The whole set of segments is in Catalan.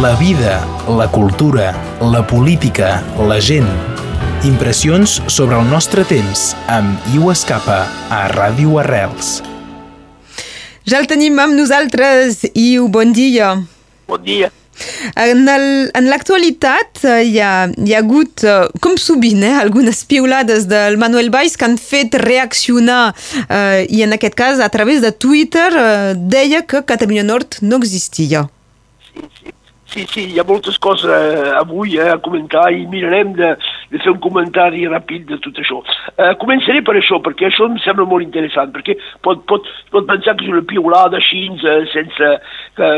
La vida, la cultura, la política, la gent. Impressions sobre el nostre temps amb Iu Escapa a Ràdio Arrels. Ja el tenim amb nosaltres, Iu, bon dia. Bon dia. En l'actualitat eh, hi, ha, hi ha hagut, eh, com sovint, eh, algunes piulades del Manuel Valls que han fet reaccionar, eh, i en aquest cas a través de Twitter eh, deia que Catalunya Nord no existia. Sí, sí, hi ha moltes coses eh, avui eh, a comentar i mirarem de, de fer un comentari ràpid de tot això. Eh, començaré per això, perquè això em sembla molt interessant, perquè pot, pot, pot pensar que és una piulada així, eh, sense, que,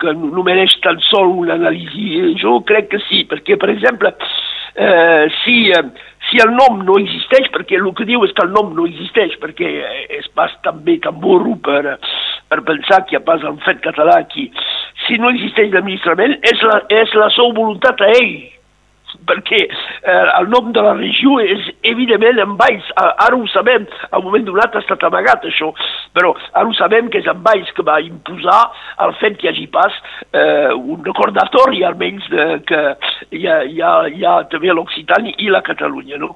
que no mereix tan sol una anàlisi. Jo crec que sí, perquè, per exemple, eh, si, eh, si el nom no existeix, perquè el que diu és que el nom no existeix, perquè eh, és pas també tan burro per, per pensar que hi ha pas el fet català aquí. Si no existeix l'administrament, és la, és la seva voluntat a ell, perquè eh, el nom de la regió és evidentment en Valls, ara ho sabem, al moment donat ha estat amagat això, però ara ho sabem que és en Valls que va imposar el fet que hi hagi pas eh, un recordatori almenys de, que hi ha, hi ha, hi ha també l'Occitània i la Catalunya. No?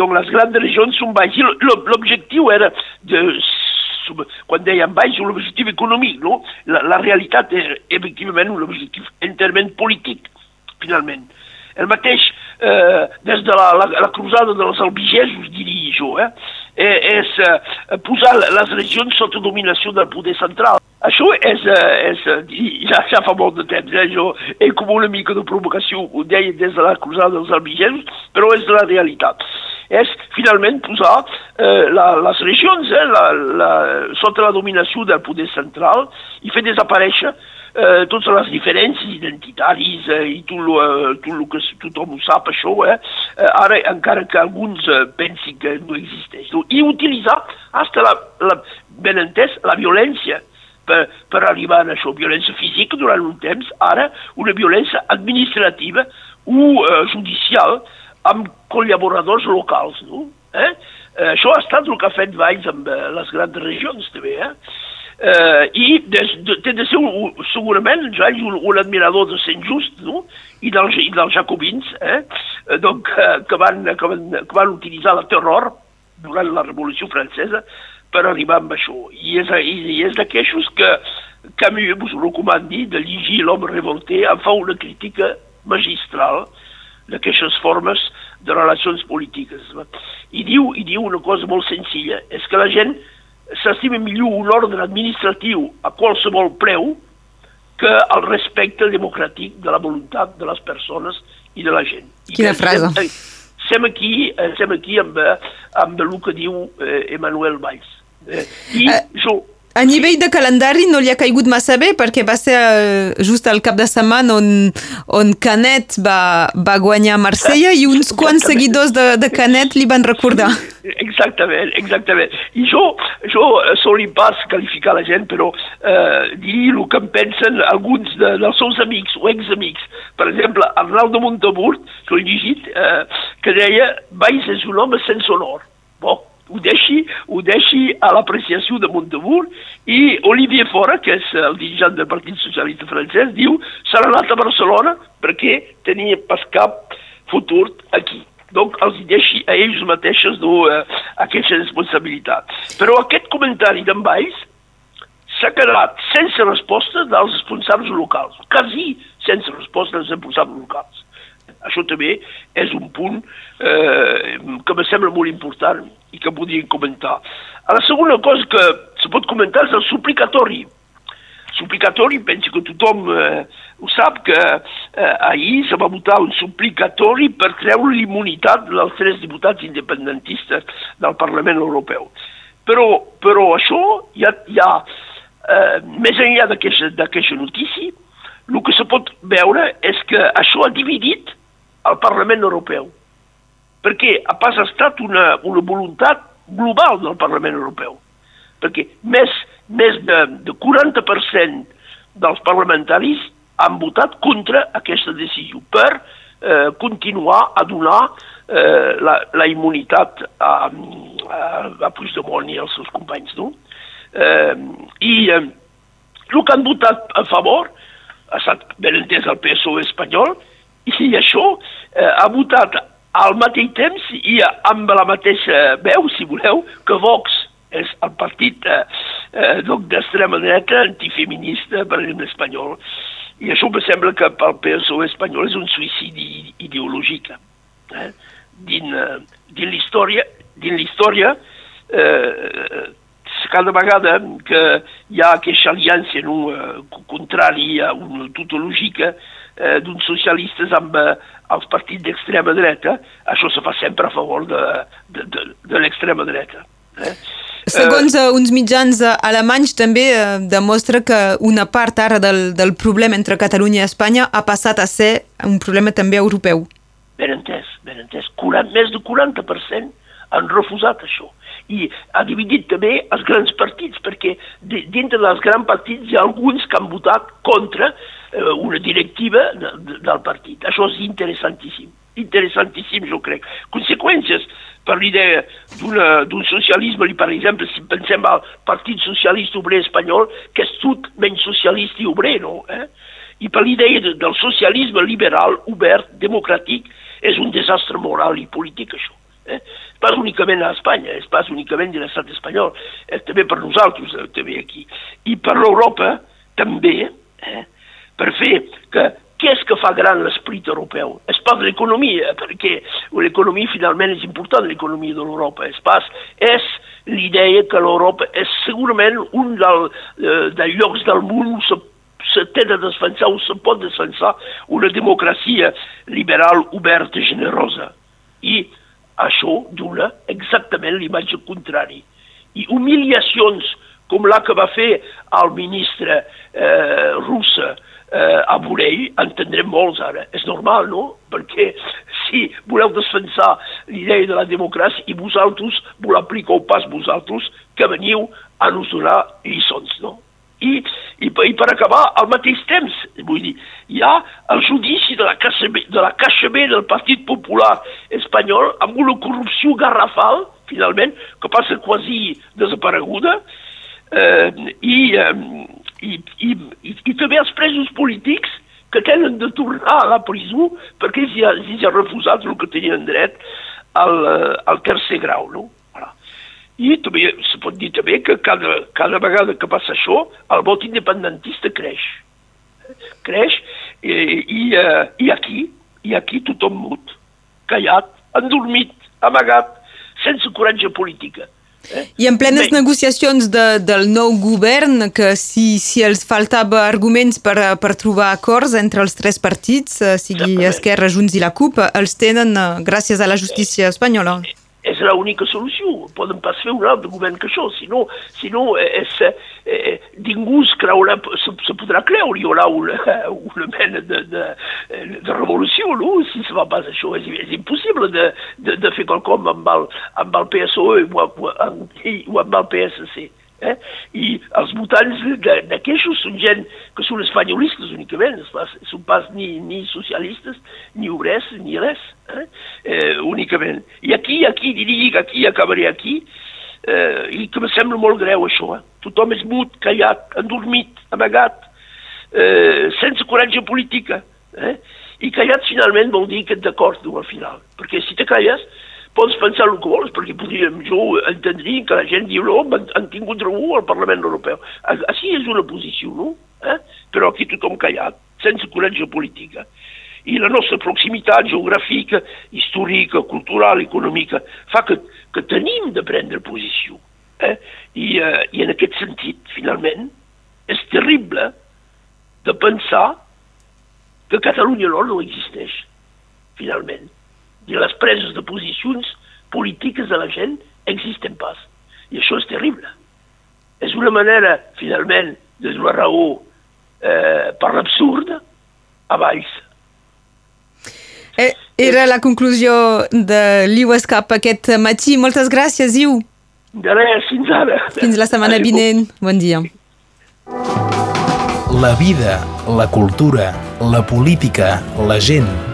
Donc les grans regions són Valls. L'objectiu era de quan dèiem baix, un objectiu econòmic, no? La, la realitat és, efectivament, un objectiu enterament polític, finalment. El mateix, eh, des de la, la, la cruzada dels albigesos, diria jo, eh? eh, és eh, posar les regions sota dominació del poder central. Això és, eh, és eh, ja, ja fa molt de temps, eh? jo he com una mica de provocació, ho deia des de la cruzada dels albigesos, però és la realitat. És finalment posar eh, la, les regions eh, la, la, sota la dominació del poder central i fer desaparèixer eh, totes les diferències identitàries eh, i tot eh, tot que tothom ho sap, això, eh, eh, ara encara que alguns eh, pensin que no existeix. I utilitzar hasta la, la, ben entès, la violència per, per arribar a això, violència física durant un temps, ara una violència administrativa o eh, judicial amb col·laboradors locals, no? Eh? Eh, això ha estat el que ha fet Valls amb eh, les grans regions, també, eh? Eh, I des, de, té de ser un, segurament Valls un, un admirador de Sant Just, no? I dels, i dels jacobins, eh? Eh, donc, eh, que, van, que, van, que van utilitzar la terror durant la Revolució Francesa per arribar amb això. I és, i, i és d'aquestos que Camus us ho recomandi de llegir L'homme revolté, en fa una crítica magistral d'aquestes formes de relacions polítiques. I diu, I diu una cosa molt senzilla, és que la gent s'estima millor un ordre administratiu a qualsevol preu que el respecte democràtic de la voluntat de les persones i de la gent. I Quina frase. Estem, estem aquí, estem aquí amb, eh, amb el que diu eh, Emmanuel Valls. Eh, I Eh, jo, A nivell de calendari no li ha caigut massa bé perquè va ser eh, just el cap de setmana on, on Canet va, va guanyar a Marsella i uns quants seguidors de, de Canet li van recordar. Exactament, exactament. I jo, jo eh, soli pas qualificar la gent, però eh, dir el que en pensen alguns de, dels seus amics o examics. Per exemple, Arnaldo Montemurt, que ho he llegit, eh, que deia Valls és un home sense honor. Bon, ho deixi, ho deixi a l'apreciació de Montemurt i Olivier Fora, que és el dirigent del Partit Socialista francès, diu s'ha anat a Barcelona perquè tenia pas cap futur aquí. Donc els deixi a ells mateixos no, eh, aquesta responsabilitat. Però aquest comentari d'en Valls s'ha quedat sense resposta dels responsables locals, quasi sense resposta dels responsables locals. Això també és un punt eh, que me sembla molt important i que podríem comentar. A la segona cosa que se pot comentar és el suplicatori. Suplicatori, penso que tothom eh, ho sap, que eh, ahir se va votar un suplicatori per treure l'immunitat dels tres diputats independentistes del Parlament Europeu. Però, però això hi ha, hi ha eh, més enllà d'aquesta notícia, el que se pot veure és que això ha dividit el Parlament Europeu, perquè ha pas estat una, una voluntat global del Parlament Europeu, perquè més, més de, de 40% dels parlamentaris han votat contra aquesta decisió per eh, continuar a donar eh, la, la immunitat a, a, a Puigdemont i als seus companys, no? Eh, I eh, el que han votat a favor ha estat ben entès el PSOE espanyol, i això eh, ha votat al mateix temps i amb la mateixa veu, si voleu, que Vox és el partit eh, eh, d'extrema dreta antifeminista, per exemple, espanyol. I això em sembla que pel PSOE espanyol és un suïcidi ideològic. Eh? Din, eh, din l'història, din l'història eh, cada vegada que hi ha aquesta aliança no, eh, contrària, una tutologica eh, d'uns socialistes amb eh, els partits d'extrema dreta, això se fa sempre a favor de, de, de, de l'extrema dreta. Eh? Segons uh, uns mitjans uh, alemanys també uh, demostra que una part ara del, del problema entre Catalunya i Espanya ha passat a ser un problema també europeu. Ben entès, ben entès. 40, més de 40% han refusat això. I ha dividit també els grans partits, perquè dintre dels grans partits hi ha alguns que han votat contra eh, una directiva de, de, del partit. Això és interessantíssim. Interessantíssim, jo crec. Conseqüències per l'idea d'un socialisme, per exemple, si pensem al Partit Socialista Obrer Espanyol, que és tot menys socialista i obrer, no? Eh? I per l'idea de, del socialisme liberal, obert, democràtic, és un desastre moral i polític, això. Eh? Pas únicament a Espanya, és pas únicament de l'estat espanyol, eh, també per nosaltres, eh, també aquí. I per l'Europa, també, eh? per fer que què és que fa gran l'esprit europeu? És pas l'economia, perquè l'economia finalment és important, l'economia de l'Europa. És pas, és l'idea que l'Europa és segurament un del, eh, dels llocs del món on se, se té de defensar, o se pot defensar una democràcia liberal, oberta, generosa. I això dona exactament l'imatge contrari. I humiliacions com la que va fer el ministre eh, russa eh, a Borell, entendrem molts ara. És normal, no? Perquè si voleu defensar l'idea de la democràcia i vosaltres voleu aplicar pas vosaltres que veniu a nos donar lliçons, no? I, i, i per acabar, al mateix temps, vull dir, hi ha el judici de la Caixa de la Caixa B del Partit Popular espanyol amb una corrupció garrafal, finalment, que passa quasi desapareguda, eh, i, eh, i, i, i, i també els presos polítics que tenen de tornar a la presó perquè ells ja, ja refusat el que tenien dret al, eh, al tercer grau, no? I també se pot dir també que cada, cada vegada que passa això, el vot independentista creix. Creix i, i, uh, i aquí, i aquí tothom mut, callat, endormit, amagat, sense coratge política. Eh? I en plenes Bé. negociacions de, del nou govern, que si, si els faltava arguments per, per trobar acords entre els tres partits, eh, sigui Exactament. Esquerra, Junts i la CUP, els tenen gràcies a la justícia espanyola. Eh, és l'única solució. Poden pas fer un altre govern que això, si no, si no és, eh, ningú es creurà, se, se podrà creure, hi haurà una, una mena de, de, de revolució, no? si se va pas. És, és impossible de, de, de quelcom amb el, amb el PSOE o, o, o amb el PSC. Eh? I els votants d'aquestos són gent que són espanyolistes únicament, pas, són pas ni, ni socialistes, ni obrers, ni res, eh? Eh, únicament. I aquí, aquí, diria que aquí acabaré aquí, eh, i que me sembla molt greu això. Eh? Tothom és mut, callat, endormit, amagat, eh, sense coratge política. Eh? I callat finalment vol dir que ets d'acord, al final. Perquè si te calles, pots pensar el que vols, perquè podríem, jo entendria que la gent diu, no, han, han tingut raó al Parlament Europeu. Així és una posició, no? Eh? Però aquí tothom callat, sense coratge política. I la nostra proximitat geogràfica, històrica, cultural, econòmica, fa que, que tenim de prendre posició. Eh? I, uh, I en aquest sentit, finalment, és terrible de pensar que Catalunya Nord no existeix, finalment i les preses de posicions polítiques de la gent existen pas. I això és terrible. És una manera, finalment, de donar raó eh, per l'absurd a baix. Eh, era la conclusió de l'Iu Escap aquest matí. Moltes gràcies, Iu. De res, fins ara. Fins la setmana vinent. Bon dia. La vida, la cultura, la política, la gent